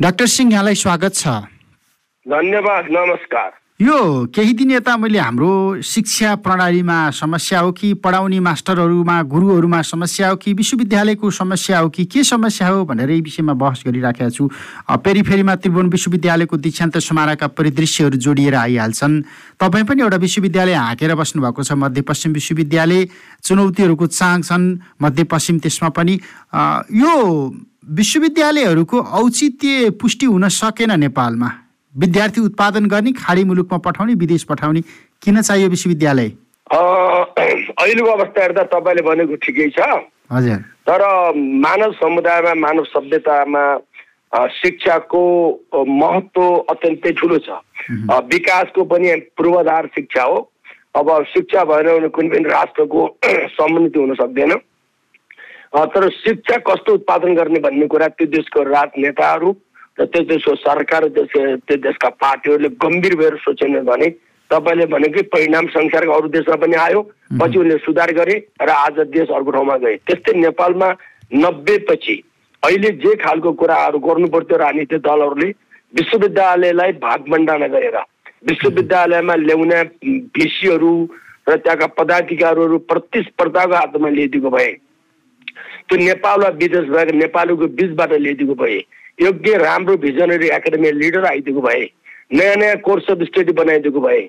Doctor Singh यहाँलाई स्वागत छ। धन्यवाद नमस्कार। यो केही दिन यता मैले हाम्रो शिक्षा प्रणालीमा समस्या हो कि पढाउने मास्टरहरूमा गुरुहरूमा समस्या हो कि विश्वविद्यालयको समस्या हो कि के समस्या हो भनेर यही विषयमा बहस गरिराखेका छु। पेरिफेरीमा त्रिभुवन विश्वविद्यालयको दीक्षान्त समारोहका परिदृश्यहरू जोडिएर आइहाल्छन्। तपाईँ पनि एउटा विश्वविद्यालय हाँकेर बस्नुभएको छ मध्यपश्चिम विश्वविद्यालय चुनौतीहरूको चाङ छन् मध्यपश्चिम त्यसमा पनि। यो विश्वविद्यालयहरूको औचित्य पुष्टि हुन सकेन नेपालमा। विद्यार्थी उत्पादन गर्ने खाडी मुलुकमा पठाउने विदेश पठाउने किन चाहियो विश्वविद्यालय? अहिलेको अवस्था हेर्दा तपाईँले भनेको ठिकै छ। हजुर। तर मानव समुदायमा मानव सभ्यतामा शिक्षाको महत्व अत्यन्तै ठुलो छ। विकासको पनि पूर्वाधार शिक्षा हो। अब शिक्षा भएन भने कुनै पनि राष्ट्रको सम्बन्धित हुन सक्दैन। तर शिक्षा कस्तो उत्पादन गर्ने भन्ने कुरा त्यो देशको राजनेताहरू र त्यो देशको सरकार त्यो देशका पार्टीहरूले गम्भीर भएर सोचेन भने तपाईँले भनेकै परिणाम संसारको अरू देशमा पनि आयो पछि उनले सुधार गरे र आज देश अर्को ठाउँमा गए। त्यस्तै नेपालमा नब्बे पछि अहिले जे खालको कुराहरू गर्नु पर्थ्यो राजनीतिक दलहरूले विश्वविद्यालयलाई भागभण्डाना गरेर विश्वविद्यालयमा ल्याउने भिसीहरू र त्यहाँका पदाधिकारीहरू प्रतिस्पर्धाको हातमा ल्याइदिएको भए त्यो नेपाल वा विदेश भएका नेपालीको बिचबाट ल्याइदिएको भए योग्य राम्रो भिजनरी एकाडेमी लिडर आइदिएको भए नयाँ नयाँ कोर्स अफ स्टडी बनाइदिएको भए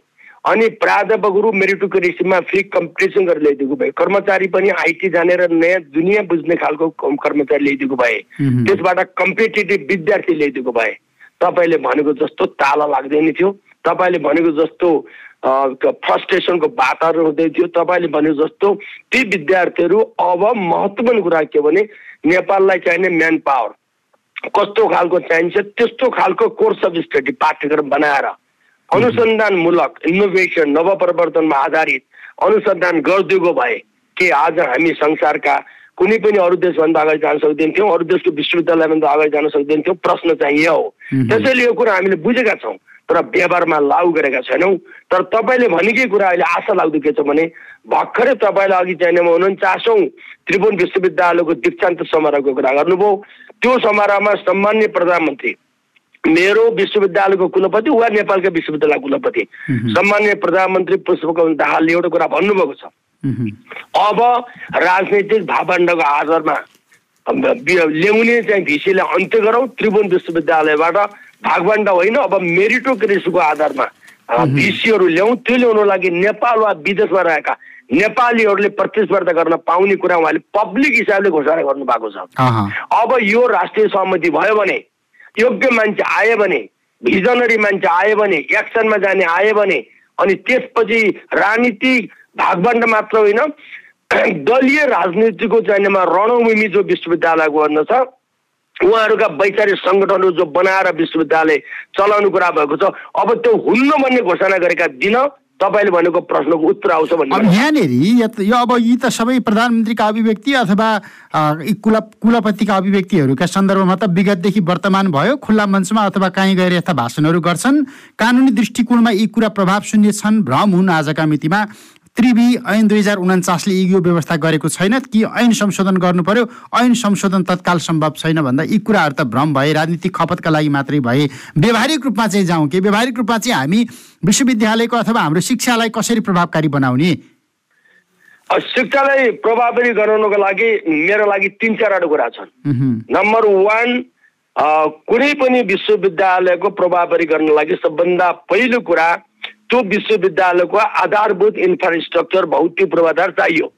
अनि प्राध्यापकहरू मेरिटोक्रेसीमा फ्री कम्पिटिसन गरेर ल्याइदिएको भए कर्मचारी पनि आइटी जानेर नयाँ दुनियाँ बुझ्ने खालको कर्मचारी ल्याइदिएको भए त्यसबाट कम्पिटेटिभ विद्यार्थी ल्याइदिएको भए तपाईँले भनेको जस्तो ताला लाग्दैन थियो। तपाईँले भनेको जस्तो फ्रस्ट्रेसनको बातहरू हुँदै थियो। तपाईँले भनेको जस्तो ती विद्यार्थीहरू अब महत्त्वपूर्ण कुरा के भने नेपाललाई चाहिने म्यान पावर कस्तो खालको चाहिन्छ त्यस्तो खालको कोर्स अफ स्टडी पाठ्यक्रम बनाएर अनुसन्धानमूलक इनोभेसन नवप्रवर्तनमा आधारित अनुसन्धान गरिदिएको भए के आज हामी संसारका कुनै पनि अरू देशभन्दा अगाडि जान सक्दैनथ्यौँ अरू देशको विश्वविद्यालयभन्दा अगाडि जान सक्दैनथ्यौँ प्रश्न चाहिँ यो हो। त्यसैले यो कुरा हामीले बुझेका छौँ। तर व्यवहारमा लागु गरेका छैनौँ। तर तपाईँले भनेकै कुरा अहिले आशा लाग्दो के छ भने भर्खरै तपाईँले अघि चाहिने उन्चासौँ त्रिभुवन विश्वविद्यालयको दीक्षान्त समारोहको कुरा गर्नुभयो। त्यो समारोहमा सम्मान्य प्रधानमन्त्री मेरो विश्वविद्यालयको कुलपति वा नेपालका विश्वविद्यालय कुलपति सम्मान्य प्रधानमन्त्री पुष्पकमल दाहालले एउटा कुरा भन्नुभएको छ। अब राजनैतिक भावण्डको आधारमा ल्याउने चाहिँ भिसीलाई अन्त्य गरौँ। त्रिभुवन विश्वविद्यालयबाट भागभण्ड होइन अब मेरिटोक्रेसीको आधारमा भिसीहरू ल्याउँ त्यो ल्याउनु लागि नेपाल वा विदेशमा रहेका नेपालीहरूले प्रतिस्पर्धा गर्न पाउने कुरा उहाँले पब्लिक हिसाबले घोषणा गर्नु भएको छ अब यो राष्ट्रिय सहमति भयो भने योग्य मान्छे आयो भने भिजनरी मान्छे आयो भने एक्सनमा जाने आयो भने अनि त्यसपछि राजनीतिक भागबन्ड मात्र होइन दलीय राजनीतिको चाहिनेमा रणभूमि जो विश्वविद्यालयको भन्न छ उहाँहरूका वैचारिक सङ्गठनहरू जो बनाएर विश्वविद्यालय चलाउनु कुरा भएको छ अब त्यो हुन्न भन्ने घोषणा गरेका दिन तपाईँले भनेको प्रश्नको उत्तर आउँछ भन्ने यहाँनिर यो अब यी त सबै प्रधानमन्त्रीका अभिव्यक्ति अथवा कुल कुलपतिका अभिव्यक्तिहरूका सन्दर्भमा त विगतदेखि वर्तमान भयो खुल्ला मञ्चमा अथवा कहीँ गएर यस्ता भाषणहरू गर्छन्। कानुनी दृष्टिकोणमा यी कुरा प्रभाव शून्य छन् भ्रम हुन् आजका मितिमा। त्रिवी ऐन दुई हजार उन्चासले यो व्यवस्था गरेको छैन कि ऐन संशोधन गर्नु पर्यो ऐन संशोधन तत्काल सम्भव छैन भन्दा यी कुराहरू त भ्रम भए राजनीतिक खपतका लागि मात्रै भए। व्यवहारिक रूपमा चाहिँ जाउँ कि? व्यवहारिक रूपमा चाहिँ हामी विश्वविद्यालयको अथवा हाम्रो शिक्षालाई कसरी प्रभावकारी बनाउने? शिक्षालाई प्रभावकारी गराउनको लागि मेरो लागि तिन चारवटा कुरा छन्। नम्बर वान कुनै पनि विश्वविद्यालयको प्रभावकारी गर्न लागि सबभन्दा पहिलो कुरा त्यो विश्वविद्यालयको आधारभूत इन्फ्रास्ट्रक्चर भौतिक पूर्वाधार चाहियो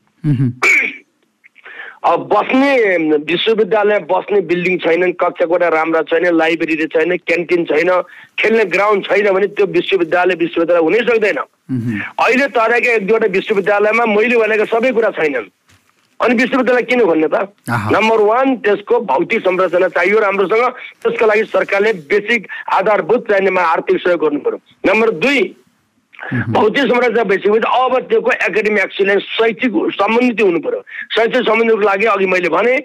अब बस्ने विश्वविद्यालय बस्ने बिल्डिङ छैनन् कक्षा कोठा राम्रा छैन लाइब्रेरी छैन क्यान्टिन छैन खेल्ने ग्राउन्ड छैन भने त्यो विश्वविद्यालय विश्वविद्यालय हुनै सक्दैन। अहिले तराईका एक दुईवटा विश्वविद्यालयमा मैले भनेको सबै कुरा छैनन्। अनि विश्वविद्यालय किन खोल्ने त? नम्बर वान त्यसको भौतिक संरचना चाहियो राम्रोसँग। त्यसको लागि सरकारले बेसिक आधारभूत चाहिनेमा आर्थिक सहयोग गर्नु पर्यो। नम्बर दुई भौतिक संरचना भइसकेपछि अब त्यो एकाडेमिक एक्सिलेन्स शैक्षिक सम्बन्धित हुनु पर्यो शैक्षिक सम्बन्धको लागि अघि मैले भने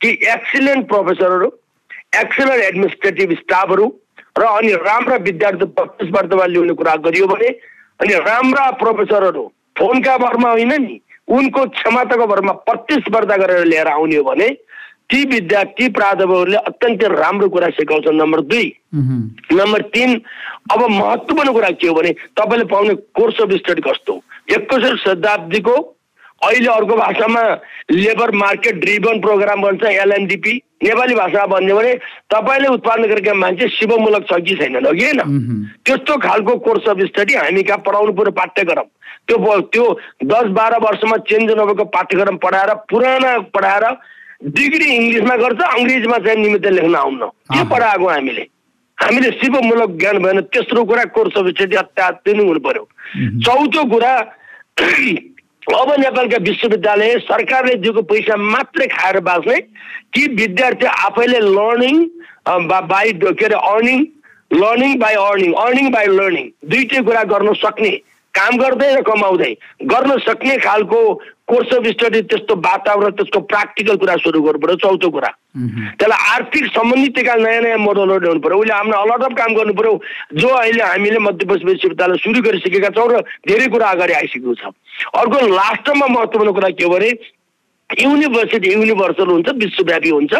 कि एक्सिलेन्ट प्रोफेसरहरू एक्सिलेन्ट एडमिनिस्ट्रेटिभ स्टाफहरू र अनि राम्रा विद्यार्थी प्रतिस्पर्धामा ल्याउने कुरा गरियो भने अनि राम्रा प्रोफेसरहरू फोनका भरमा होइन नि उनको क्षमताको भरमा प्रतिस्पर्धा गरेर लिएर आउने हो भने ती विद्या ती प्राध्यापकहरूले अत्यन्तै राम्रो कुरा सिकाउँछन् नम्बर दुई नम्बर तिन अब महत्त्वपूर्ण कुरा के हो भने तपाईँले पाउने कोर्स अफ स्टडी कस्तो? एक्काइसौँ शताब्दीको अहिले अर्को भाषामा लेबर मार्केट ड्रिभन प्रोग्राम भन्छ एलएनडिपी नेपाली भाषामा भन्यो भने तपाईँले उत्पादन गरेका मान्छे शिवमूलक छ कि छैनन् हो कि होइन? उहुँ, त्यस्तो खालको कोर्स अफ स्टडी हामी कहाँ पढाउनु पर्यो पाठ्यक्रम? त्यो त्यो दस बाह्र वर्षमा चेन्ज नभएको पाठ्यक्रम पढाएर पुराना पढाएर डिग्री इङ्ग्लिसमा गर्छ अङ्ग्रेजीमा चाहिँ निमित्त लेख्न आउन्न। के। पढाएको हामीले। हामीले शिवमूलक ज्ञान भएन तेस्रो कुरा कोर्स अफ स्टडी हुनु पर्यो। चौथो कुरा अब नेपालका विश्वविद्यालय सरकारले दिएको पैसा मात्रै खाएर बाँच्ने कि विद्यार्थी आफैले लर्निङ बाई के अरे earning learning by earning earning by learning दुइटै कुरा गर्न सक्ने काम गर्दै र कमाउँदै गर्न सक्ने खालको कोर्स अफ स्टडी त्यस्तो वातावरण त्यसको प्र्याक्टिकल कुरा सुरु गर्नु पर्यो चौथो कुरा त्यसलाई आर्थिक सम्बन्धित त्यका नयाँ नयाँ मोडलहरू ल्याउनु पऱ्यो उसले हाम्रो अलट अफ काम गर्नु पऱ्यो जो अहिले हामीले मध्यप्रदेश विश्वविद्यालय सुरु गरिसकेका छौँ र धेरै कुरा अगाडि आइसकेको छ अर्को लास्टमा महत्त्वपूर्ण कुरा के हो भने युनिभर्सिटी युनिभर्सल हुन्छ विश्वव्यापी हुन्छ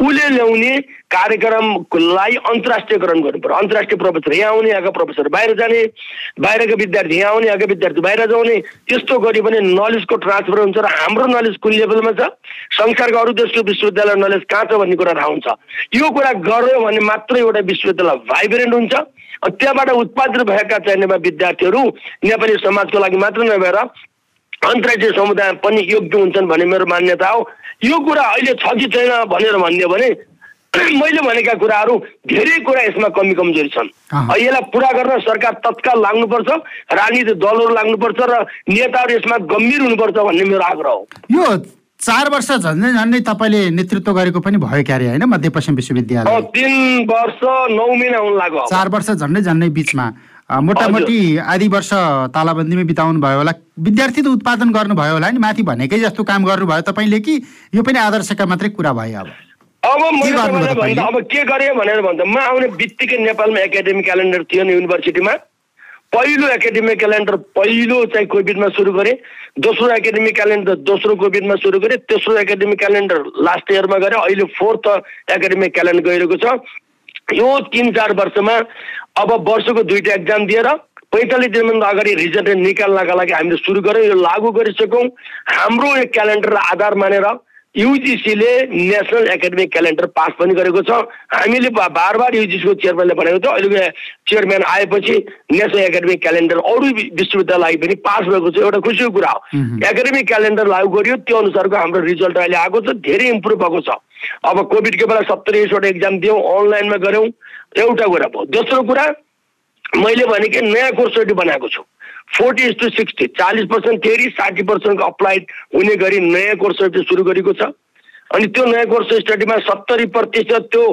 उसले ल्याउने कार्यक्रमलाई अन्तर्राष्ट्रियकरण गर्नु पर्यो। अन्तर्राष्ट्रिय प्रोफेसर यहाँ आउने यहाँका प्रोफेसर बाहिर जाने बाहिरका विद्यार्थी यहाँ आउने यहाँका विद्यार्थी बाहिर जाउने त्यस्तो गऱ्यो भने नलेजको ट्रान्सफर हुन्छ र हाम्रो नलेज कुन लेभलमा छ? संसारका अरू देशको विश्वविद्यालय नलेज कहाँ छ भन्ने कुरा थाहा हुन्छ। यो कुरा गर्यो भने मात्रै एउटा विश्वविद्यालय भाइब्रेन्ट हुन्छ। त्यहाँबाट उत्पादित भएका चाहिने विद्यार्थीहरू नेपाली समाजको लागि मात्र नभएर अन्तर्राष्ट्रिय समुदाय पनि योग्य हुन्छन् भन्ने मेरो मान्यता हो यो कुरा अहिले छ कि छैन भनेर भनिदियो भने मैले भनेका कुराहरू धेरै कुरा यसमा कमी कमजोरी छन्। यसलाई पुरा गर्न सरकार तत्काल लाग्नुपर्छ राजनीतिक दलहरू लाग्नुपर्छ र नेताहरू यसमा गम्भीर हुनुपर्छ भन्ने मेरो आग्रह हो यो चार वर्ष झन्डै झन्डै तपाईँले नेतृत्व गरेको पनि भयो क्यारे होइन मध्यपश्चिम विश्वविद्यालय तिन वर्ष नौ महिना हुन लाग्यो। चार वर्ष झन्डै झन्डै बिचमा मोटामोटी आधी वर्ष तालाबन्दीमै बिताउनु भयो होला। विद्यार्थी त उत्पादन गर्नुभयो होला नि? माथि भनेकै जस्तो काम गर्नुभयो तपाईँले कि यो पनि आदर्शका मात्रै कुरा भयो अब? अब? अब के गरेँ भनेर भन्दा म आउने बित्तिकै नेपालमा एकाडेमिक क्यालेन्डर थियो नि युनिभर्सिटीमा पहिलो एकाडेमिक क्यालेन्डर पहिलो चाहिँ कोभिडमा सुरु गरेँ। दोस्रो एकाडेमिक क्यालेन्डर दोस्रो कोभिडमा सुरु गरेँ। तेस्रो एकाडेमिक क्यालेन्डर लास्ट इयरमा गरेँ। अहिले फोर्थ एकाडेमिक क्यालेन्डर गइरहेको छ। यो तिन चार वर्षमा अब वर्षको दुईवटा एक्जाम दिएर पैँतालिस दिनभन्दा अगाडि रिजल्ट निकाल्नका लागि हामीले सुरु गऱ्यौँ यो लागू गरिसक्यौँ। हाम्रो यो क्यालेन्डरलाई आधार मानेर युजिसीले नेसनल एकाडेमिक क्यालेन्डर पास पनि गरेको छ। हामीले बार बार युजिसीको चेयरम्यानले भनेको छ। अहिलेको चेयरम्यान आएपछि नेसनल एकाडेमिक क्यालेन्डर अरू विश्वविद्यालय पनि पास भएको छ। एउटा खुसीको कुरा हो। एकाडेमिक क्यालेन्डर लागू गरियो त्यो अनुसारको हाम्रो रिजल्ट अहिले आएको छ। धेरै इम्प्रुभ भएको छ। अब कोभिडको बेला सत्तरी यसवटा एक्जाम दियौँ अनलाइनमा गऱ्यौँ। एउटा कुरा भयो। दोस्रो कुरा मैले भने कि नयाँ कोर्स बनाएको छु। फोर्टी टु सिक्सटी चालिस पर्सेन्ट थ्योरी साठी पर्सेन्टको अप्लाइड हुने गरी नयाँ कोर्स स्टडी सुरु गरेको छ। अनि त्यो नयाँ कोर्स स्टडीमा सत्तरी प्रतिशत त्यो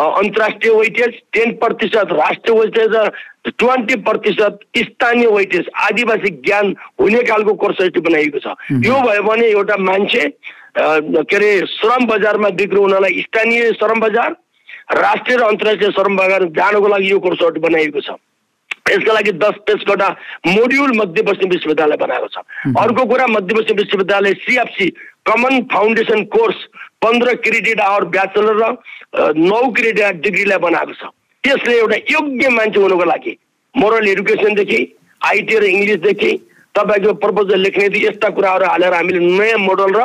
अन्तर्राष्ट्रिय वेटेज टेन प्रतिशत राष्ट्रिय वेटेज र ट्वेन्टी प्रतिशत स्थानीय वेटेज आदिवासी ज्ञान हुने खालको कोर्स स्टडी बनाइएको छ। यो भयो भने एउटा मान्छे के अरे श्रम बजारमा बिक्री हुनलाई स्थानीय श्रम बजार राष्ट्रिय र अन्तर्राष्ट्रिय श्रम बजार जानको लागि यो कोर्स स्टडी बनाइएको छ। यसका लागि दस पेजवटा मोड्युल मध्यपश्चिम विश्वविद्यालय बनाएको छ। अर्को कुरा मध्यपश्चिम विश्वविद्यालय सिएफसी कमन फाउन्डेसन कोर्स पन्ध्र क्रेडिट आवर ब्याचलर र नौ क्रेडिट डिग्रीलाई बनाएको छ। त्यसले एउटा योग्य मान्छे हुनुको लागि मोरल एडुकेसनदेखि आइटी र इङ्ग्लिसदेखि तपाईँको प्रपोजल लेख्नेदेखि यस्ता कुराहरू हालेर हामीले नयाँ मोडल र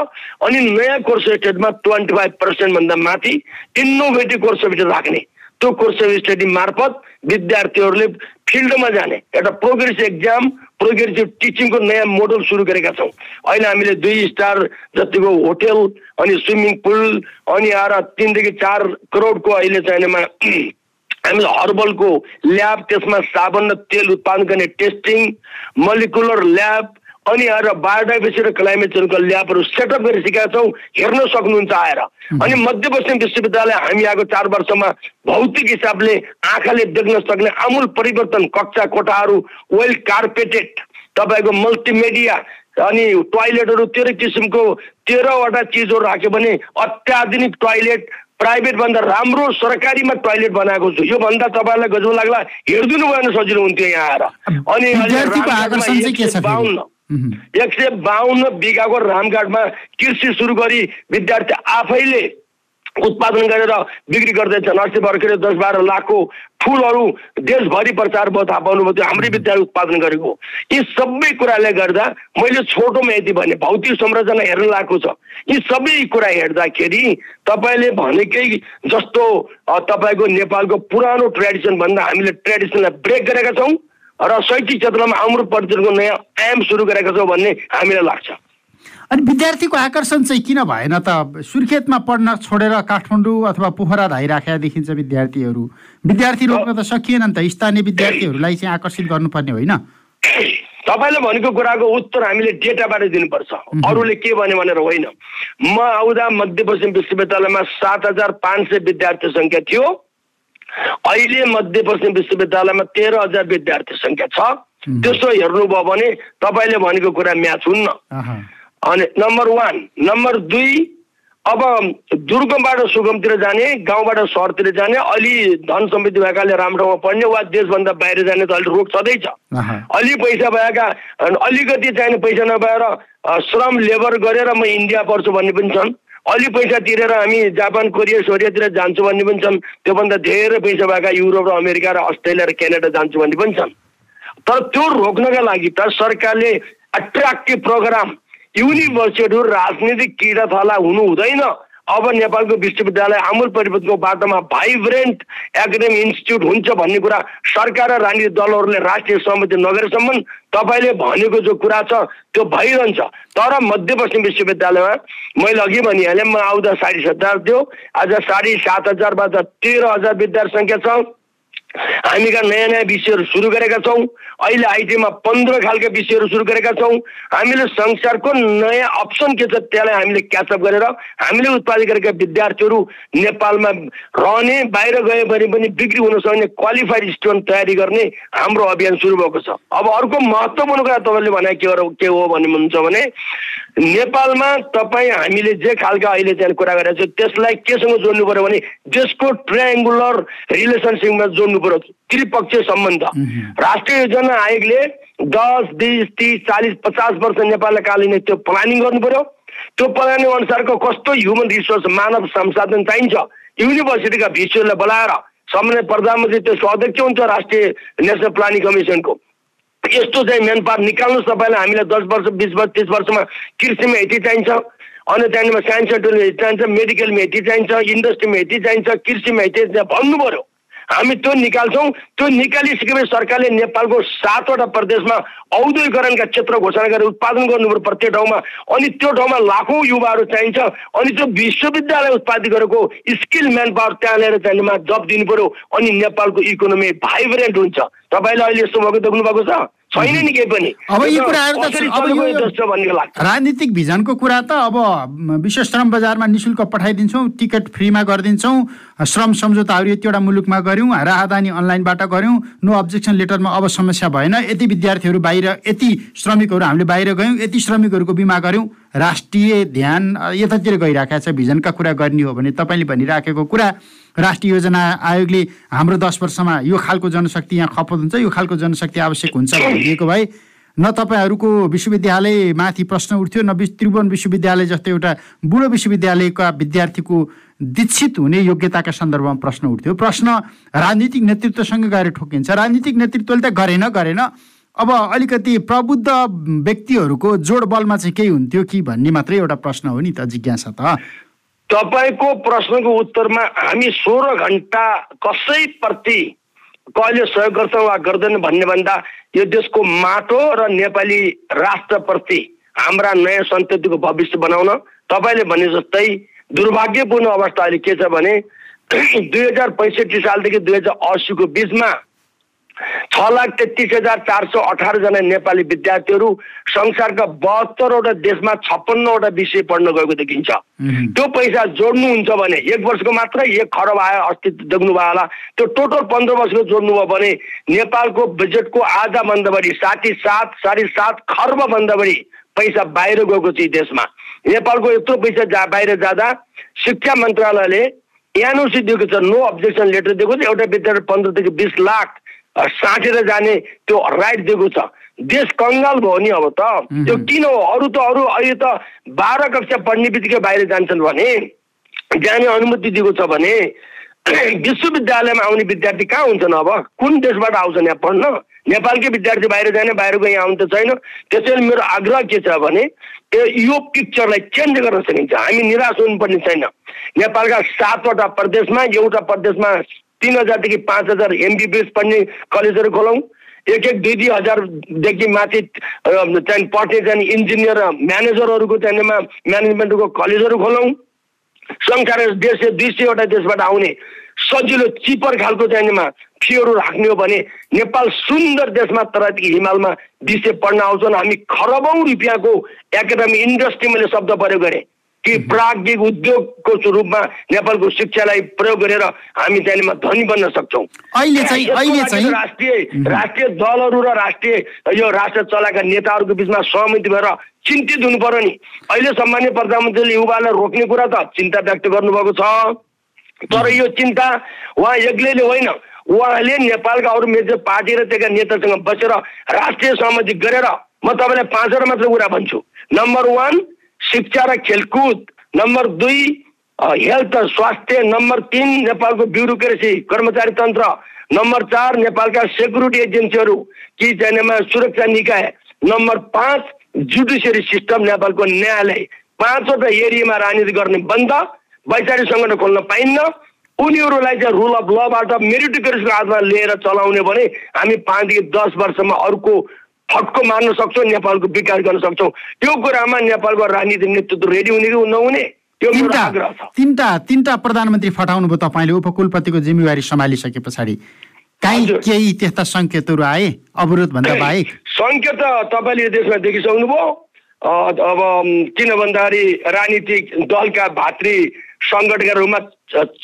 अनि नयाँ कोर्स स्टेटमा ट्वेन्टी फाइभ पर्सेन्टभन्दा माथि इनोभेटिभ कोर्स स्टडी राख्ने। त्यो कोर्स स्टडी मार्फत विद्यार्थीहरूले फिल्डमा जाने एउटा प्रोग्रेसिभ एक्जाम प्रोग्रेसिभ टिचिङको नयाँ मोडल सुरु गरेका छौँ। अहिले हामीले दुई स्टार जतिको होटेल अनि स्विमिङ पुल अनि आएर तिनदेखि चार करोडको अहिले चाहिनेमा हामीले हर्बलको ल्याब त्यसमा साबन र तेल उत्पादन गर्ने टेस्टिङ मलिकुलर ल्याब अनि आएर बायोडाइभर्सिटी र क्लाइमेट चेन्जको ल्याबहरू सेटअप गरिसकेका छौँ हेर्न सक्नुहुन्छ आएर। अनि मध्यपश्चिम विश्वविद्यालय हामी आएको चार वर्षमा भौतिक हिसाबले आँखाले देख्न सक्ने आमूल परिवर्तन कक्षा कोठाहरू वेल कार्पेटेड तपाईँको मल्टिमिडिया अनि टोयलेटहरू तेह्र किसिमको तेह्रवटा चिजहरू राख्यो भने अत्याधुनिक टोयलेट प्राइभेट भन्दा राम्रो सरकारीमा टोयलेट बनाएको छु। योभन्दा तपाईँलाई गजब लाग्ला। हेरिदिनु भयो भने सजिलो हुन्थ्यो यहाँ आएर। अनि विद्यार्थीको रामघाटमा आकर्षण चाहिँ के छ फेरि? 152 मह्म। एक सय बाहन्न बिघाको रामघाटमा कृषि सुरु गरी विद्यार्थी आफैले उत्पादन गरेर बिक्री गर्दैछन् अस्ति भर्खरै दस बाह्र लाखको फुलहरू देशभरि प्रचार भयो थाहा पाउनुभयो त्यो हाम्रै विद्यालय उत्पादन गरेको यी सबै कुराले गर्दा मैले छोटोमा यति भने भौतिक संरचना हेर्न लागेको छ यी सबै कुरा हेर्दाखेरि तपाईँले भनेकै जस्तो तपाईँको नेपालको पुरानो ट्रेडिसन भन्दा हामीले ट्रेडिसनलाई ब्रेक गरेका छौँ र शैक्षिक क्षेत्रमा हाम्रो पर्यटनको नयाँ आयाम सुरु गरेका छौँ भन्ने हामीलाई लाग्छ। अनि विद्यार्थीको आकर्षण चाहिँ किन भएन त? सुर्खेतमा पढ्न छोडेर काठमाडौँ अथवा पोखरा धाइराखेका देखिन्छ विद्यार्थीहरू। विद्यार्थी रोक्न त सकिएन नि त। स्थानीय विद्यार्थीहरूलाई चाहिँ आकर्षित गर्नुपर्ने होइन। तपाईँले भनेको कुराको उत्तर हामीले डेटाबाट दिनुपर्छ। अरूले के भन्यो भनेर होइन। म आउँदा मध्यपश्चिम विश्वविद्यालयमा सात हजार पाँच सय विद्यार्थी सङ्ख्या थियो। अहिले मध्यपश्चिम विश्वविद्यालयमा तेह्र हजार विद्यार्थी सङ्ख्या छ। त्यसो हेर्नुभयो भने तपाईँले भनेको कुरा म्याच हुन्न। अनि नम्बर वान नम्बर दुई अब दुर्गमबाट सुगमतिर जाने गाउँबाट सहरतिर जाने अलि धन सम्पत्ति भएकाले राम्रो ठाउँमा पढ्ने वा देशभन्दा बाहिर जाने त अलिक रोग छँदैछ अलि पैसा भएका अलिकति चाहिने पैसा नभएर श्रम लेबर गरेर म इन्डिया पढ्छु भन्ने पनि छन्। अलि पैसा तिरेर हामी जापान कोरिया सोरियातिर जान्छु भन्ने पनि छन्। त्योभन्दा धेरै पैसा भएका युरोप र अमेरिका र अस्ट्रेलिया र क्यानाडा जान्छु भन्ने पनि छन्। तर त्यो रोक्नका लागि त सरकारले एट्र्याक्टिभ प्रोग्राम युनिभर्सिटीहरू राजनीतिक किरा थला हुनु हुँदैन। अब नेपालको विश्वविद्यालय आमूल परिवर्तनको बाटोमा भाइब्रेन्ट एकाडेमिक इन्स्टिच्युट हुन्छ भन्ने कुरा सरकार र राजनीतिक दलहरूले राष्ट्रिय सहमति नगरेसम्म तपाईँले भनेको जो कुरा छ त्यो भइरहन्छ। तर मध्यपश्चिम विश्वविद्यालयमा मैले अघि भनिहालेँ म आउँदा साढे सात हजार थियो आज साढे सात हजारबाट तेह्र हजार विद्यार्थी सङ्ख्या छ। हामीका नयाँ नयाँ विषयहरू सुरु गरेका छौँ। अहिले आइटीमा पन्ध्र खालका विषयहरू सुरु गरेका छौँ। हामीले संसारको नयाँ अप्सन के छ त्यसलाई हामीले क्याचअप गरेर हामीले उत्पादन गरेका विद्यार्थीहरू नेपालमा रहने बाहिर गए भने पनि बिक्री हुन सक्ने क्वालिफाइड स्टुडेन्ट तयारी गर्ने हाम्रो अभियान सुरु भएको छ। अब अर्को महत्त्वपूर्ण कुरा तपाईँले भने के हो के हो भन्नुहुन्छ भने नेपालमा तपाईँ हामीले जे खालका अहिले त्यहाँ कुरा गरेको छ त्यसलाई केसँग जोड्नु पऱ्यो भने देशको ट्रायङ्गुलर रिलेसनसिपमा जोड्नु पऱ्यो त्रिपक्षीय सम्बन्ध। राष्ट्रिय योजना आयोगले दस बिस तिस चालिस पचास वर्ष नेपाललाई कालिने त्यो प्लानिङ गर्नु पर्यो त्यो प्लानिङ अनुसारको कस्तो ह्युमन रिसोर्स मानव संसाधन चाहिन्छ युनिभर्सिटीका भिसिओलाई बोलाएर सामान्य प्रधानमन्त्री त्यसको अध्यक्ष हुन्छ राष्ट्रिय नेसनल प्लानिङ कमिसनको यस्तो चाहिँ मेन पावर निकाल्नुहोस् तपाईँलाई हामीलाई दस वर्ष बिस वर्ष तिस वर्षमा कृषिमा यति चाहिन्छ अनि त्यहाँनिर साइन्स एन्ड चाहिन्छ मेडिकलमा यति चाहिन्छ इन्डस्ट्रीमा यति चाहिन्छ कृषिमा यति भन्नु पऱ्यो हामी त्यो निकाल्छौँ। त्यो निकालिसकेपछि सरकारले नेपालको सातवटा प्रदेशमा औद्योगिकरणका क्षेत्र घोषणा गरेर उत्पादन गर्नु प्रत्येक ठाउँमा अनि त्यो ठाउँमा लाखौँ युवाहरू चाहिन्छ। अनि त्यो विश्वविद्यालय उत्पादित गरेको स्किल म्यान पावर त्यहाँ ल्याएर चाहिनेमा जब दिनु पऱ्यो अनि नेपालको इकोनोमी भाइब्रेन्ट हुन्छ। तपाईँले अहिले यस्तो भएको देख्नु भएको छ? छैन नि केही पनि। अब यी कुराहरू त राजनीतिक भिजनको कुरा त अब विश्व श्रम बजारमा नि शुल्क पठाइदिन्छौँ टिकट फ्रीमा गरिदिन्छौँ श्रम सम्झौताहरू यतिवटा मुलुकमा गऱ्यौँ राहदानी अनलाइनबाट गऱ्यौँ नो अब्जेक्सन लेटरमा अब समस्या भएन यति विद्यार्थीहरू बाहिर यति श्रमिकहरू हामीले बाहिर गयौँ यति श्रमिकहरूको बिमा गऱ्यौँ। राष्ट्रिय ध्यान यतातिर गइरहेको छ भिजनका कुरा गर्ने हो भने तपाईँले भनिराखेको कुरा राष्ट्रिय योजना आयोगले हाम्रो दस वर्षमा यो खालको जनशक्ति यहाँ खपत हुन्छ यो खालको जनशक्ति आवश्यक हुन्छ भनिदिएको भए न तपाईँहरूको विश्वविद्यालय माथि प्रश्न उठ्थ्यो न त्रिभुवन विश्वविद्यालय जस्तो एउटा बुढो विश्वविद्यालयका विद्यार्थीको दीक्षित हुने योग्यताका सन्दर्भमा प्रश्न उठ्थ्यो। प्रश्न राजनीतिक नेतृत्वसँग गएर ठोकिन्छ। राजनीतिक नेतृत्वले त गरेन गरेन। अब अलिकति प्रबुद्ध व्यक्तिहरूको जोड बलमा चाहिँ केही हुन्थ्यो कि भन्ने मात्रै एउटा प्रश्न हो नि त जिज्ञासा त। तपाईँको प्रश्नको उत्तरमा हामी सोह्र घन्टा कसैप्रति कहिले सहयोग गर्छौँ वा गर्दैन भन्ने भन्दा यो देशको माटो र नेपाली राष्ट्रप्रति हाम्रा नयाँ सन्ततिको भविष्य बनाउन तपाईँले भने जस्तै दुर्भाग्यपूर्ण अवस्था अहिले के छ भने दुई हजार पैँसठी सालदेखि दुई हजार असीको बिचमा छ लाख तेत्तिस हजार चार सौ अठारजना नेपाली विद्यार्थीहरू संसारका बहत्तरवटा देशमा छप्पन्नवटा विषय पढ्न गएको देखिन्छ। त्यो पैसा जोड्नुहुन्छ भने एक वर्षको मात्रै एक खरब आयो अस्ति देख्नुभयो होला। त्यो टोटल पन्ध्र वर्षको जोड्नुभयो भने नेपालको बजेटको आधाभन्दा बढी साठी सात साढे सात खर्बभन्दा बढी पैसा बाहिर गएको छ देशमा। नेपालको यत्रो पैसा जा बाहिर जाँदा शिक्षा मन्त्रालयले एनओसी दिएको छ नो अब्जेक्सन लेटर दिएको छ। एउटा विद्यार्थी पन्ध्रदेखि बिस लाख साँचेर जाने त्यो राइट दिएको छ। देश कङ्गाल भयो नि अब त। त्यो किन हो? अरू त अरू अहिले त बाह्र कक्षा पढ्ने बित्तिकै बाहिर जान्छन् भने जाने अनुमति दिएको छ भने विश्वविद्यालयमा आउने विद्यार्थी कहाँ हुन्छन् अब? कुन देशबाट आउँछन् यहाँ पढ्न? नेपालकै विद्यार्थी बाहिर जाने बाहिरको यहाँ आउनु त छैन। त्यसैले मेरो आग्रह के छ भने यो पिक्चरलाई चेन्ज गर्न सकिन्छ। हामी निराश हुनुपर्ने छैन। नेपालका सातवटा प्रदेशमा एउटा प्रदेशमा तिन हजारदेखि पाँच हजार एमबिबिएस पढ्ने कलेजहरू खोलौँ। एक एक दुई दुई हजारदेखि माथि चाहिँ पढ्ने चाहिँ इन्जिनियर म्यानेजरहरूको चाहिँ म्यानेजमेन्टको कलेजहरू खोलौँ। संसार देश दुई सयवटा देशबाट आउने सजिलो चिपर खालको चाहिनेमा फीहरू राख्ने हो भने नेपाल सुन्दर देशमा तराईदेखि हिमालमा विषय पढ्न आउँछन्। हामी खरबौँ रुपियाँको एकाडेमी इन्डस्ट्री मैले शब्द प्रयोग गरेँ। कि प्राज्ञिक उद्योगको रूपमा नेपालको शिक्षालाई प्रयोग गरेर हामी त्यहाँनिर धनी बन्न सक्छौँ। अहिले चाहिँ अहिले चाहिँ राष्ट्रिय राष्ट्रिय दलहरू र राष्ट्रिय यो राष्ट्र चलाएका नेताहरूको बिचमा सहमति भएर चिन्तित हुनु पर्यो नि। अहिले सम्मान्य प्रधानमन्त्रीले युवालाई रोक्ने कुरा त चिन्ता व्यक्त गर्नुभएको छ। तर यो चिन्ता उहाँ एक्लैले होइन। उहाँले नेपालका अरू मेजर पार्टी र त्यहाँ नेतासँग बसेर राष्ट्रिय सहमति गरेर म तपाईँलाई पाँचवटा मात्र कुरा भन्छु। नम्बर वान शिक्षा र खेलकुद नम्बर दुई हेल्थ स्वास्थ्य नम्बर तिन नेपालको ब्युरोक्रेसी कर्मचारी तन्त्र नम्बर चार नेपालका सेक्युरिटी एजेन्सीहरू कि चाहिनेमा सुरक्षा निकाय नम्बर पाँच जुडिसियरी सिस्टम नेपालको न्यायालय। पाँचवटा एरियामा राजनीति गर्ने बन्द वैचारिक सङ्गठन खोल्न पाइन्न उनीहरूलाई चाहिँ रुल अफ लबाट मेरिटोक्रेसीको आधारमा लिएर चलाउने भने हामी पाँचदेखि दस वर्षमा अर्को फटको मार्न सक्छौँ नेपालको विकास गर्न सक्छौँ। त्यो कुरामा नेपालको राजनीतिक नेतृत्व रेडी हुने कि नहुने त्यो तिनवटा तिनवटा प्रधानमन्त्री फटाउनु भयो तपाईँले उपकुलपतिको जिम्मेवारी सम्हालिसके पछाडि। काहीँ केही त्यस्ता सङ्केतहरू आए? अवरोध भन्दा बाहेक? सङ्केत तपाईँले देशमा देखिसक्नुभयो। अब किन भन्दाखेरि राजनीतिक दलका भातृ सङ्गठनका रूपमा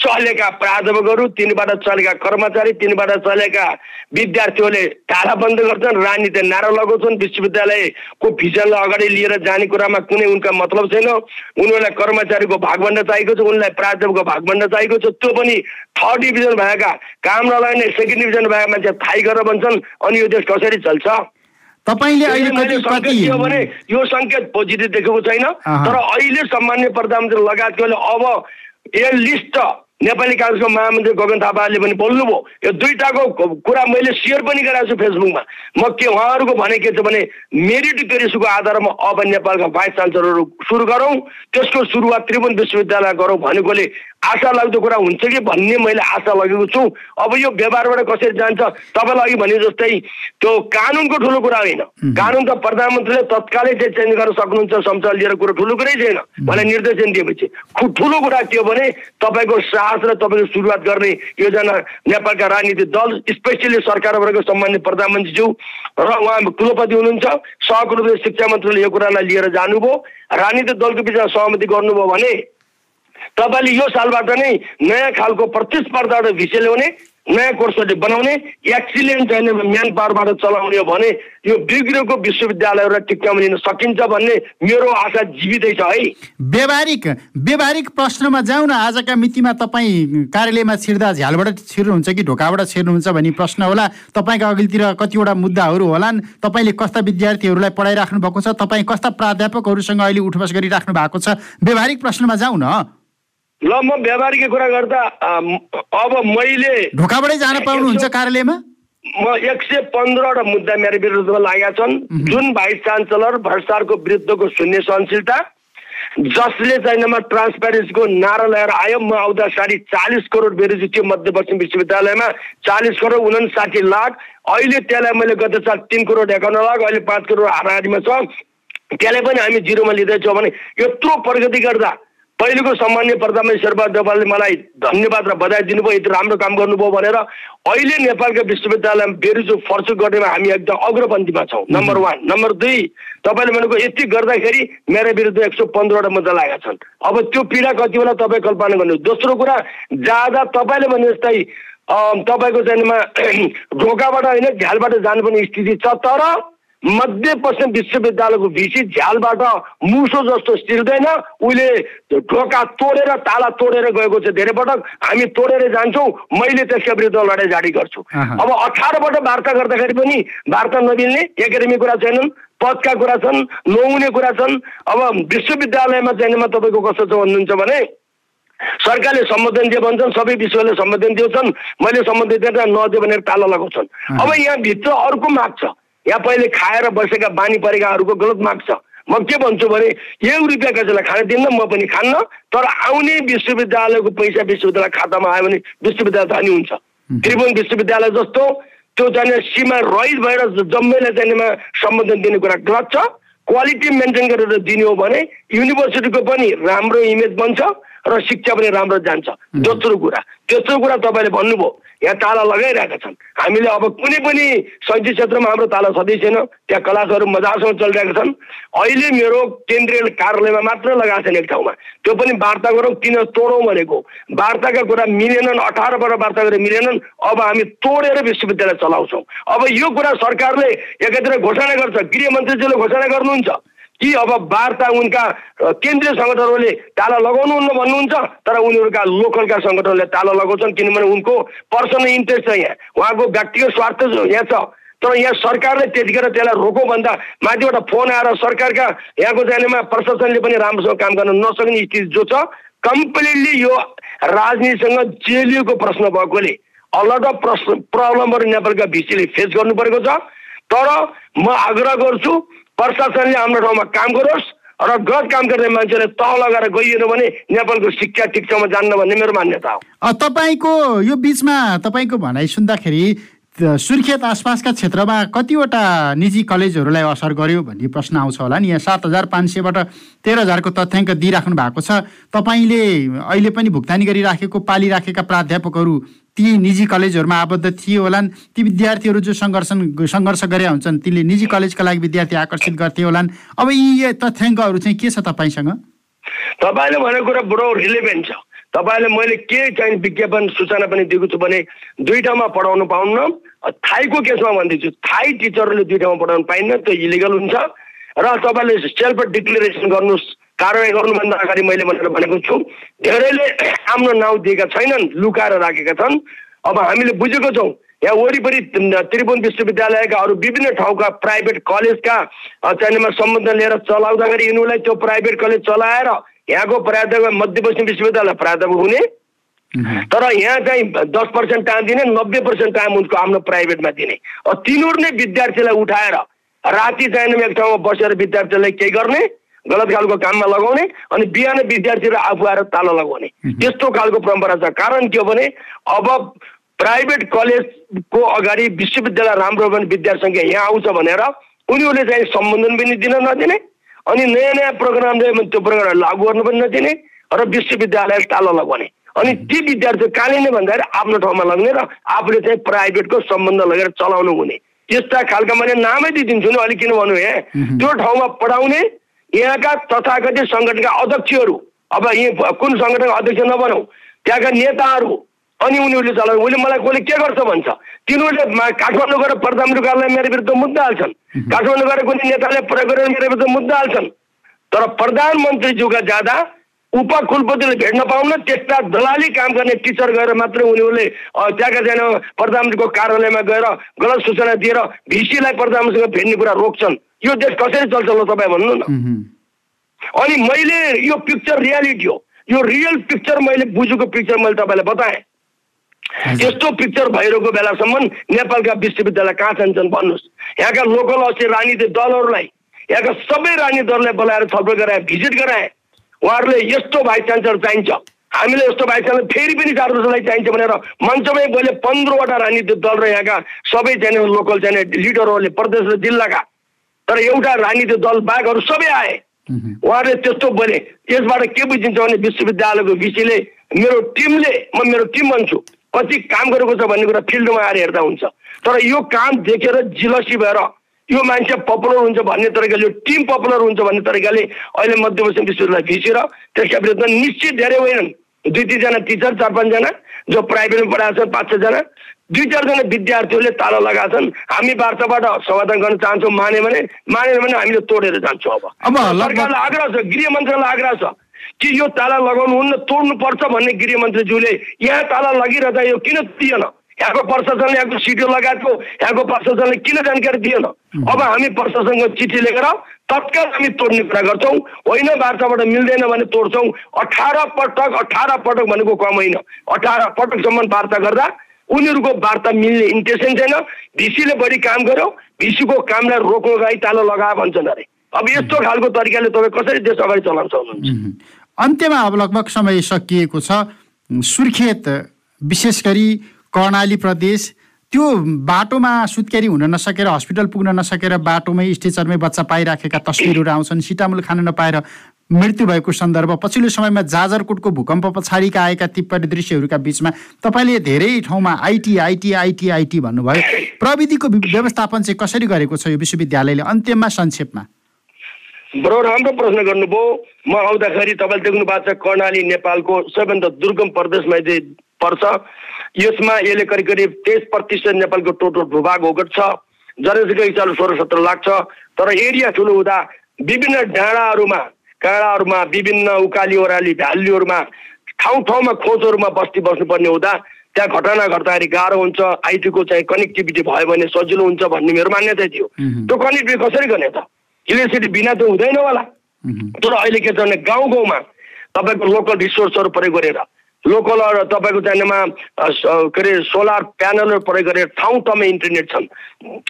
चलेका प्राध्यापकहरू तिनबाट चलेका कर्मचारी तिनबाट चलेका विद्यार्थीहरूले ताला बन्द गर्छन् राजनीति नारा लगाउँछन् विश्वविद्यालयको भिजनलाई अगाडि लिएर जाने कुरामा कुनै उनका मतलब छैन। उनीहरूलाई कर्मचारीको भागभन्डा चाहिएको छ उनलाई प्राध्यापकको भागभन्डा चाहिएको छ। त्यो पनि थर्ड डिभिजन भएका काम नलाग्ने सेकेन्ड डिभिजन भएका मान्छे थाहै गरेर भन्छन् अनि यो देश कसरी चल्छ? तपाईँले अहिले भने यो सङ्केत पोजिटिभ देखेको छैन। तर अहिले सामान्य प्रधानमन्त्री लगायतकोले अब ए लिस्ट नेपाली काङ्ग्रेसको महामन्त्री गगन थापाले पनि बोल्नुभयो। यो दुईवटाको कुरा मैले सेयर पनि गराएको छु फेसबुकमा। म के उहाँहरूको भने के छ भने मेरिट पेरिसको आधारमा अब नेपालका भाइस चान्सलरहरू सुरु गरौँ। त्यसको सुरुवात त्रिभुवन विश्वविद्यालय गरौँ भनेकोले आशा लाग्दो कुरा हुन्छ कि भन्ने मैले आशा लगेको छु। अब यो व्यवहारबाट कसरी जान्छ तपाईँलाई अघि भने जस्तै त्यो कानुनको ठुलो कुरा होइन। कानुन त प्रधानमन्त्रीले तत्कालै चाहिँ चेन्ज गर्न सक्नुहुन्छ संसद लिएर कुरो ठुलो कुरै छैन। मलाई निर्देशन दिएपछि। ठुलो कुरा के हो भने तपाईँको साहस र तपाईँको सुरुवात गर्ने योजना नेपालका राजनीतिक दल स्पेसली सरकारबाट सम्मान्य प्रधानमन्त्रीज्यू र उहाँ कुलपति हुनुहुन्छ। सहकुलपति शिक्षा मन्त्रीले यो कुरालाई लिएर जानुभयो। राजनीतिक दलको बिचमा सहमति गर्नुभयो भने तपाईँले यो सालबाट नै नयाँ खालको प्रतिस्पर्धा भिसे ल्याउने नयाँ कोर्सहरूले बनाउने एक्सिलेन्ट होइन म्यान पावरबाट चलाउने हो भने यो बिग्रेको विश्वविद्यालयहरूलाई टिक्काउन लिन सकिन्छ भन्ने मेरो आशा जीवितै छ है। व्यवहारिक व्यवहारिक प्रश्नमा जाउँ न आजका मितिमा तपाईँ कार्यालयमा छिर्दा झ्यालबाट छिर्नुहुन्छ कि ढोकाबाट छिर्नुहुन्छ भन्ने प्रश्न होला। तपाईँको अघिल्तिर कतिवटा मुद्दाहरू होलान्। तपाईँले कस्ता विद्यार्थीहरूलाई पढाइराख्नु भएको छ? तपाईँ कस्ता प्राध्यापकहरूसँग अहिले उठबस गरिराख्नु भएको छ? व्यवहारिक प्रश्नमा जाउँ न ल म व्यापारीको कुरा गर्दा अब मैले ढोकाबाटै जान पाउनुहुन्छ कार्यालयमा? म एक सय पन्ध्रवटा मुद्दा मेरो विरुद्धमा लागेका छन्। जुन भाइस चान्सलर भ्रष्टाचारको विरुद्धको शून्य सहनशीलता जसले चाइनामा ट्रान्सप्यारेन्सीको नारा लगाएर आयो म आउँदा साढे चालिस करोड बेरोजी थियो मध्यपश्चिम विश्वविद्यालयमा। चालिस करोड उनासाठी लाख। अहिले त्यसलाई मैले गत साल तिन करोड एकाउन्न लाख अहिले पाँच करोड हाराहारीमा छ। त्यसलाई पनि हामी जिरोमा लिँदैछौँ भने यत्रो प्रगति गर्दा पहिलेको सामान्य प्रधानमन्त्री शेरबहादुर देवालले मलाई धन्यवाद र बधाई दिनुभयो यति राम्रो काम गर्नुभयो भनेर अहिले नेपालका विश्वविद्यालयमा बेरुजु फर्चु गर्नेमा हामी एकदम अग्रपन्थीमा छौँ। नम्बर वान नम्बर दुई तपाईँले भनेको यति गर्दाखेरि मेरो विरुद्ध एक सौ पन्ध्रवटा मुद्दा लागेका छन्। अब त्यो पीडा कति बेला तपाईँ कल्पना गर्नु दोस्रो कुरा जाँदा तपाईँले भने जस्तै तपाईँको चाहिँ ढोकाबाट होइन झ्यालबाट जानुपर्ने स्थिति छ तर मध्यपश्चिम विश्वविद्यालयको भिसी झ्यालबाट मुसो जस्तो सिर्दैन। उसले ढोका तोडेर ताला तोडेर गएको छ धेरै पटक। हामी तोडेर जान्छौँ। मैले त्यसका विरुद्ध लडाइँ जाडी गर्छु। अब अठारबाट वार्ता गर्दाखेरि पनि वार्ता नमिल्ने एकाडेमी कुरा छैनन् पदका कुरा छन् नहुने कुरा छन्। अब विश्वविद्यालयमा चाहिनेमा तपाईँको कस्तो छ भन्नुहुन्छ भने सरकारले सम्बोधन दिए भन्छन् सबै विश्वले सम्बोधन दिउँछन्। मैले सम्बोधन दिएर नदियो भनेर ताला लगाउँछन्। अब यहाँभित्र अर्को माग छ। यहाँ पहिले खाएर बसेका बानी परेकाहरूको गलत माग छ। म के भन्छु भने एक रुपियाँ कसैलाई खान दिन्न म पनि खान्न तर आउने विश्वविद्यालयको पैसा विश्वविद्यालय खातामा आयो भने विश्वविद्यालय धनी हुन्छ। त्रिभुवन विश्वविद्यालय जस्तो त्यो चाहिँ सीमा रहित भएर जम्मैलाई चाहिनेमा सम्बोधन दिने कुरा गलत छ। क्वालिटी मेन्टेन गरेर दिने हो भने युनिभर्सिटीको पनि राम्रो इमेज बन्छ। र शिक्षा पनि राम्रो जान्छ। दोस्रो कुरा तेस्रो कुरा तपाईँले भन्नुभयो यहाँ ताला लगाइरहेका छन्। हामीले अब कुनै पनि शैक्षिक क्षेत्रमा हाम्रो ताला छँदै छैन त्यहाँ क्लासहरू मजासँग चलिरहेका छन्। अहिले मेरो केन्द्रीय कार्यालयमा मात्र लगाएको छन् एक ठाउँमा। त्यो पनि वार्ता गरौँ किन तोडौँ भनेको वार्ताका कुरा मिलेनन् अठारबाट वार्ता गरेर मिलेनन् अब हामी तोडेर विश्वविद्यालय चलाउँछौँ। अब यो कुरा सरकारले एकातिर घोषणा गर्छ गृहमन्त्रीजीले घोषणा गर्नुहुन्छ। कि अब वार्ता उनका केन्द्रीय सङ्गठनहरूले ताला लगाउनुहुन्न भन्नुहुन्छ तर उनीहरूका लोकलका सङ्गठनले ताला लगाउँछन् किनभने उनको पर्सनल इन्ट्रेस्ट छ यहाँ। उहाँको व्यक्तिगत स्वार्थ यहाँ छ। तर यहाँ सरकारले त्यतिखेर त्यसलाई रोको भन्दा माथिबाट फोन आएर सरकारका यहाँको जानेमा प्रशासनले पनि राम्रोसँग काम गर्न नसक्ने स्थिति जो छ कम्प्लिटली यो राजनीतिसँग जेलिएको प्रश्न भएकोले अफ प्रश्न प्रब्लमहरू नेपालका भिसीले फेस गर्नु परेको छ। तर म आग्रह गर्छु प्रशासनले हाम्रो ठाउँमा काम गरोस् र गलत काम गर्ने मान्छेले तह लगाएर गइएन भने नेपालको शिक्षा ठाउँमा जान्न भन्ने मेरो मान्यता हो। तपाईँको यो बिचमा तपाईँको भनाइ सुन्दाखेरि सुर्खेत आसपासका क्षेत्रमा कतिवटा निजी कलेजहरूलाई असर गर्यो भन्ने प्रश्न आउँछ होला नि। यहाँ सात हजार पाँच सयबाट तेह्र हजारको तथ्याङ्क दिइराख्नु भएको छ। तपाईँले अहिले पनि भुक्तानी गरिराखेको पालिराखेका प्राध्यापकहरू ती निजी कलेजहरूमा आबद्ध थिए होलान्। ती विद्यार्थीहरू जो सङ्घर्ष सङ्घर्ष गरे हुन्छन् तिनले निजी कलेजका लागि विद्यार्थी आकर्षित गर्थे होलान्। अब यी तथ्याङ्कहरू चाहिँ के छ तपाईँसँग? तपाईँले भनेको कुरा बडो रिलेभेन्ट छ तपाईँले मैले के चाहिँ विज्ञापन सूचना पनि दिएको छु भने दुई ठाउँमा पढाउनु पाउन्न। थाईको केसमा भन्दैछु थाई टिचरले ठाउँमा पढाउनु पाइन्न त्यो इलिगल हुन्छ। र तपाईँले सेल्फ डिक्लेरेसन गर्नुहोस् कारवाही गर्नुभन्दा अगाडि मैले भनेर भनेको छु धेरैले आफ्नो नाउँ दिएका छैनन् लुकाएर राखेका छन्। अब हामीले बुझेको छौँ यहाँ वरिपरि त्रिभुवन विश्वविद्यालयका अरू विभिन्न ठाउँका प्राइभेट कलेजका चाहिनेमा सम्बन्ध लिएर चलाउँदाखेरि यिनीहरूलाई त्यो प्राइभेट कलेज चलाएर यहाँको प्राध्यापक मध्यपश्चिम विश्वविद्यालय प्राध्यापक हुने। तर यहाँ चाहिँ दस पर्सेन्ट टाइम दिने नब्बे पर्सेन्ट टाइम उनको आफ्नो प्राइभेटमा दिने। तिनीहरू नै विद्यार्थीलाई उठाएर राति चाहिँ एक ठाउँमा बसेर विद्यार्थीलाई केही गर्ने गलत खालको काममा लगाउने अनि बिहान विद्यार्थी र आफू आएर ताला लगाउने। त्यस्तो खालको परम्परा छ। कारण के हो भने अब प्राइभेट कलेजको अगाडि विश्वविद्यालय राम्रो भने विद्यार्थी सङ्ख्या यहाँ आउँछ भनेर उनीहरूले चाहिँ सम्बन्धन पनि दिन नदिने। अनि नयाँ नयाँ प्रोग्राम त्यो प्रोग्राम लागू गर्नु पनि नदिने र विश्वविद्यालय ताला लगाउने अनि ती विद्यार्थी कहाँले नै भन्दाखेरि आफ्नो ठाउँमा लग्ने र आफूले चाहिँ प्राइभेटको सम्बन्ध लगेर चलाउनु हुने। त्यस्ता खालका मैले नामै दिइदिन्छु नि अलिक किन भन्नु हे? त्यो ठाउँमा पढाउने यहाँका तथाकथित सङ्गठनका अध्यक्षहरू अब यहीँ कुन सङ्गठनका अध्यक्ष नबनाऊ त्यहाँका नेताहरू अनि उनीहरूले चलाउनु उसले मलाई कसले के गर्छ भन्छ? तिनीहरूले काठमाडौँ गएर कार्यालय मेरो विरुद्ध मुद्दा हाल्छन्। काठमाडौँ गएर कुनै नेताले प्रयोग गरेर मेरो विरुद्ध मुद्दा हाल्छन्। तर प्रधानमन्त्रीज्यूका जाँदा उपकुलपतिले भेट्न पाउन त्यस्ता दलाली काम गर्ने टिचर गएर मात्रै उनीहरूले त्यहाँका जान प्रधानमन्त्रीको कार्यालयमा गएर गलत सूचना दिएर भिसीलाई प्रधानमन्त्रीसँग भेट्ने कुरा रोक्छन्। यो देश कसरी चल्छ ल तपाईँ भन्नु न? अनि मैले यो पिक्चर रियालिटी हो। यो रियल पिक्चर मैले बुझेको पिक्चर मैले तपाईँलाई बताएँ। यस्तो पिक्चर भइरहेको बेलासम्म नेपालका विश्वविद्यालय कहाँ छन् भन्नुहोस्। यहाँका लोकल अस्ति राजनीतिक दलहरूलाई यहाँका सबै राजनीतिक दललाई बोलाएर छलफल गराए भिजिट गराए उहाँहरूले यस्तो भाइस चान्सलर चाहिन्छ। हामीले यस्तो भाइस चान्सलर फेरि पनि चार वर्षलाई चाहिन्छ भनेर मञ्चमै बोले पन्ध्रवटा राजनीतिक दल र यहाँका सबै चाहिने लोकल चाहिने लिडरहरूले प्रदेश र जिल्लाका तर एउटा राजनीतिक दल बाहेकहरू सबै आए। उहाँहरूले त्यस्तो बोले। यसबाट के बुझिन्छ भने विश्वविद्यालयको विषयले मेरो टिमले म मेरो टिम भन्छु कति काम गरेको छ भन्ने कुरा फिल्डमा आएर हेर्दा हुन्छ। तर यो काम देखेर जिलसी भएर यो मान्छे पपुलर हुन्छ भन्ने तरिकाले यो टिम पपुलर हुन्छ भन्ने तरिकाले अहिले मध्यपश्चिम विश्वविद्यालय भिसेर त्यसका विरुद्ध निश्चित धेरै होइनन्। दुई तिनजना टिचर चार पाँचजना जो प्राइभेटमा पढाएको छन् पाँच छजना। दुई चारजना विद्यार्थीहरूले ताला लगाएको छन्। हामी वार्ताबाट समाधान गर्न चाहन्छौँ माने भने मानेन भने हामीले तोडेर जान्छौँ अब। सरकारलाई आग्रह छ गृह मन्त्रीलाई आग्रह छ। कि यो ताला लगाउनुहुन्न तोड्नुपर्छ भन्ने गृहमन्त्रीज्यूले। यहाँ ताला लगिरहँदा यो किन दिएन? यहाँको प्रशासनले यहाँको सिडिओ लगायतको यहाँको प्रशासनले किन जानकारी दिएन? अब हामी प्रशासनको चिठी लेखेर तत्काल हामी तोड्ने कुरा गर्छौँ। होइन वार्ताबाट मिल्दैन भने तोड्छौँ। अठार पटक अठार पटक भनेको कम होइन। अठार पटकसम्म वार्ता गर्दा उनीहरूको वार्ता मिल्ने इन्टेन्सन छैन। भिसीले बढी काम गर्यो भिसीको कामलाई रोक्नुको लागि तालो लगा भन्छन् अरे। अब यस्तो खालको तरिकाले तपाईँ कसरी देश अगाडि चलाउन सक्नुहुन्छ? अन्त्यमा अब लगभग समय सकिएको छ। सुर्खेत विशेष गरी कर्णाली प्रदेश त्यो बाटोमा सुत्केरी हुन नसकेर हस्पिटल पुग्न नसकेर बाटोमै स्टेचरमै बच्चा पाइराखेका तस्विरहरू आउँछन्। सिटामुल खान नपाएर मृत्यु भएको सन्दर्भ पछिल्लो समयमा जाजरकोटको भूकम्प पछाडिका आएका ती परिदृश्यहरूका बिचमा तपाईँले धेरै ठाउँमा आइटी आइटी आइटी आइटी भन्नुभयो। प्रविधिको व्यवस्थापन चाहिँ कसरी गरेको छ यो विश्वविद्यालयले अन्त्यमा संक्षेपमा? बडो राम्रो प्रश्न गर्नुभयो। म आउँदाखेरि तपाईँले देख्नु भएको छ कर्णाली नेपालको सबैभन्दा दुर्गम प्रदेशमा चाहिँ पर्छ। यसमा यसले करिब करिब तेइस प्रतिशत नेपालको टोटल भूभाग ओगट छ जनसङ्ख्या हिसाबले सोह्र सत्र लाख छ। तर एरिया ठुलो हुँदा विभिन्न डाँडाहरूमा काँडाहरूमा विभिन्न उकाली ओह्राली भ्यालीहरूमा ठाउँ ठाउँमा खोजहरूमा बस्ती बस्नुपर्ने हुँदा त्यहाँ घटना घट्दाखेरि गाह्रो हुन्छ। आइटीको चाहिँ कनेक्टिभिटी भयो भने सजिलो हुन्छ भन्ने मेरो मान्यता थियो। त्यो कनेक्टिभिटी कसरी गर्ने त? इलेक्ट्रिसिटी बिना त हुँदैन होला। तर अहिले के छ भने गाउँ गाउँमा तपाईँको लोकल रिसोर्सहरू प्रयोग गरेर लोकल तपाईँको चाहिनेमा के अरे सोलर प्यानलहरू प्रयोग गरेर ठाउँ ठाउँमा इन्टरनेट छन्।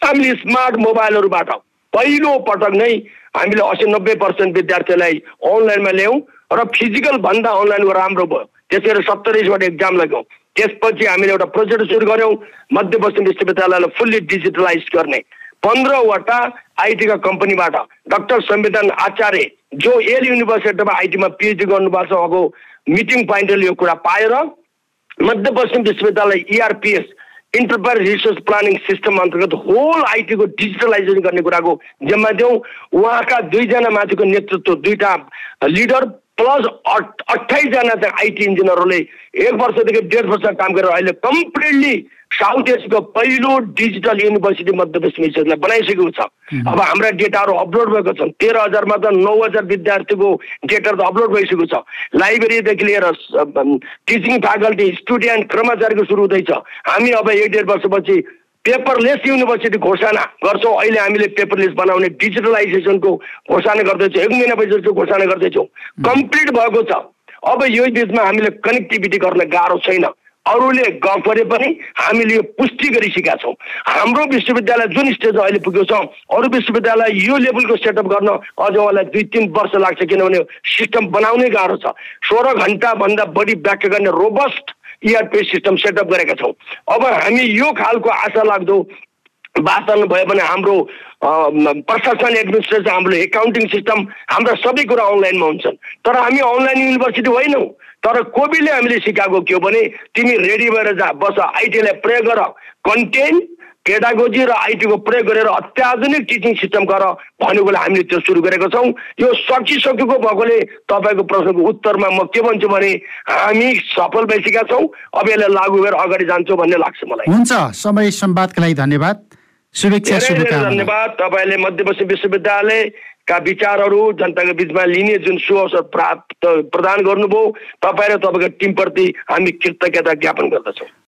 हामीले स्मार्ट मोबाइलहरूबाट पहिलो पटक नै हामीले असी नब्बे पर्सेन्ट विद्यार्थीलाई अनलाइनमा ल्यायौँ र फिजिकल भन्दा अनलाइनको राम्रो भयो। त्यसरी सत्तरीसवटा इक्जाम लाग्यौँ। त्यसपछि हामीले एउटा प्रोजेक्ट सुरु गऱ्यौँ। मध्यपश्चिम विश्वविद्यालयलाई फुल्ली डिजिटलाइज गर्ने। पन्ध्रवटा आइटीका कम्पनीबाट डाक्टर संविधान आचार्य जो एल युनिभर्सिटीमा आइटीमा पिएचडी गर्नुभएको छ मिटिङ पोइन्टले यो कुरा पाएर मध्यपश्चिम विश्वविद्यालय ERPS enterprise resource planning system अन्तर्गत होल आइटीको डिजिटलाइजेसन गर्ने कुराको जिम्मा दिउँ उहाँका दुईजना माथिको नेतृत्व दुईवटा लिडर प्लस अठाइसजना चाहिँ आइटी इन्जिनियरहरूले एक वर्षदेखि डेढ वर्ष काम गरेर अहिले कम्प्लिटली साउथ एसियाको पहिलो डिजिटल युनिभर्सिटी मध्यप्रदेश विश्वविद्यालय बनाइसकेको छ। अब हाम्रा डेटाहरू अपलोड भएको छन्। तेह्र हजारमा त नौ हजार विद्यार्थीको डेटाहरू त अपलोड भइसकेको छ। लाइब्रेरीदेखि लिएर टिचिङ फ्याकल्टी स्टुडेन्ट कर्मचारीको सुरु हुँदैछ। हामी अब एक डेढ वर्षपछि पेपरलेस युनिभर्सिटी घोषणा गर्छौँ। अहिले हामीले पेपरलेस बनाउने डिजिटलाइजेसनको घोषणा गर्दैछौँ। एक महिना पछि घोषणा गर्दैछौँ। कम्प्लिट भएको छ। अब यो बिचमा हामीले कनेक्टिभिटी गर्न गाह्रो छैन। अरूले गरे पनि हामीले यो पुष्टि गरिसकेका छौँ। हाम्रो विश्वविद्यालय जुन स्टेजमा अहिले पुगेको छ अरू विश्वविद्यालय यो लेभलको सेटअप गर्न अझ उहाँलाई दुई तिन वर्ष लाग्छ किनभने सिस्टम बनाउनै गाह्रो छ। सोह्र घन्टाभन्दा बढी व्याख्या गर्ने रोबस्ट इआरपी सिस्टम सेटअप गरेका छौँ। अब हामी यो खालको आशा लाग्दो वातावरण भयो भने हाम्रो प्रशासन एडमिनिस्ट्रेसन हाम्रो एकाउन्टिङ सिस्टम हाम्रा सबै कुरा अनलाइनमा हुन्छन्। तर हामी अनलाइन युनिभर्सिटी होइनौँ। तर कोभिडले हामीले सिकाएको के हो भने तिमी रेडी भएर जा बस आइटीलाई प्रयोग गर। कन्टेन्ट पेडागोजी र आइटीको प्रयोग गरेर अत्याधुनिक टिचिङ सिस्टम गर भनेकोले हामीले त्यो सुरु गरेको छौँ। यो सकिसकेको भएकोले तपाईँको प्रश्नको उत्तरमा म के भन्छु भने हामी सफल भइसकेका छौँ। अब यसलाई लागू गरेर अगाडि जान्छौँ भन्ने लाग्छ मलाई। हुन्छ समय संवादका लागि धन्यवाद। शुभेच्छा धन्यवाद। तपाईँले मध्यपश्चिम विश्वविद्यालयका विचारहरू जनताको बिचमा लिने जुन सुअवसर प्राप्त प्रदान गर्नुभयो तपाईँ र तपाईँको टिमप्रति हामी कृतज्ञता ज्ञापन गर्दछौँ।